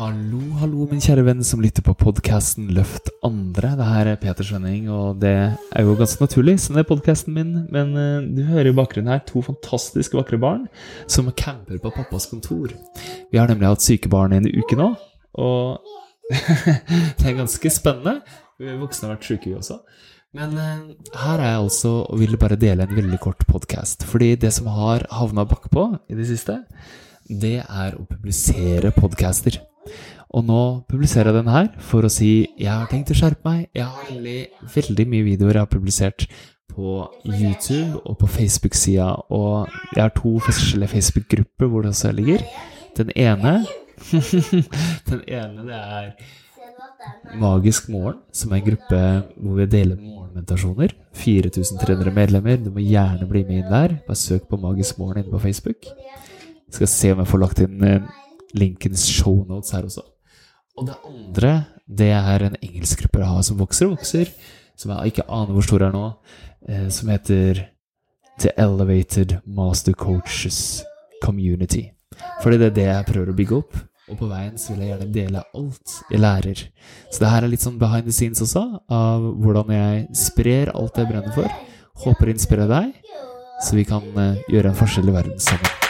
Hallo, hallo, min kjære venn som lytter på podkasten Løft andre. Det her er Peter Svenning, og det er jo ganske naturlig, siden det er podkasten min. Men uh, du hører i bakgrunnen her to fantastisk vakre barn som camper på pappas kontor. Vi har nemlig hatt syke barn i en uke nå, og det er ganske spennende. Vi voksne har vært syke, vi også. Men uh, her er jeg altså og vil bare dele en veldig kort podkast. Fordi det som har havna bakpå i det siste, det er å publisere podcaster. Og nå publiserer jeg den her for å si jeg har tenkt å skjerpe meg. Jeg har veldig, veldig mye videoer jeg har publisert på YouTube og på Facebook-sida. Og jeg har to forskjellige Facebook-grupper hvor det også ligger. Den ene Den ene det er Magisk morgen, som er en gruppe hvor vi deler morgenmeditasjoner. 4300 medlemmer. Du må gjerne bli med inn der. Bare søk på Magisk morgen inne på Facebook. Jeg skal se om jeg får lagt inn eh, linkens shownotes her også. Og det andre, det er en engelsk gruppe jeg har som vokser og vokser, som jeg ikke aner hvor stor er nå, eh, som heter The Elevated Master Coaches Community. Fordi det er det jeg prøver å bygge opp. Og på veien så vil jeg gjerne dele alt jeg lærer. Så det her er litt sånn behind the scenes også, av hvordan jeg sprer alt jeg brenner for. Håper å inspirere deg, så vi kan eh, gjøre en forskjell i verden sammen.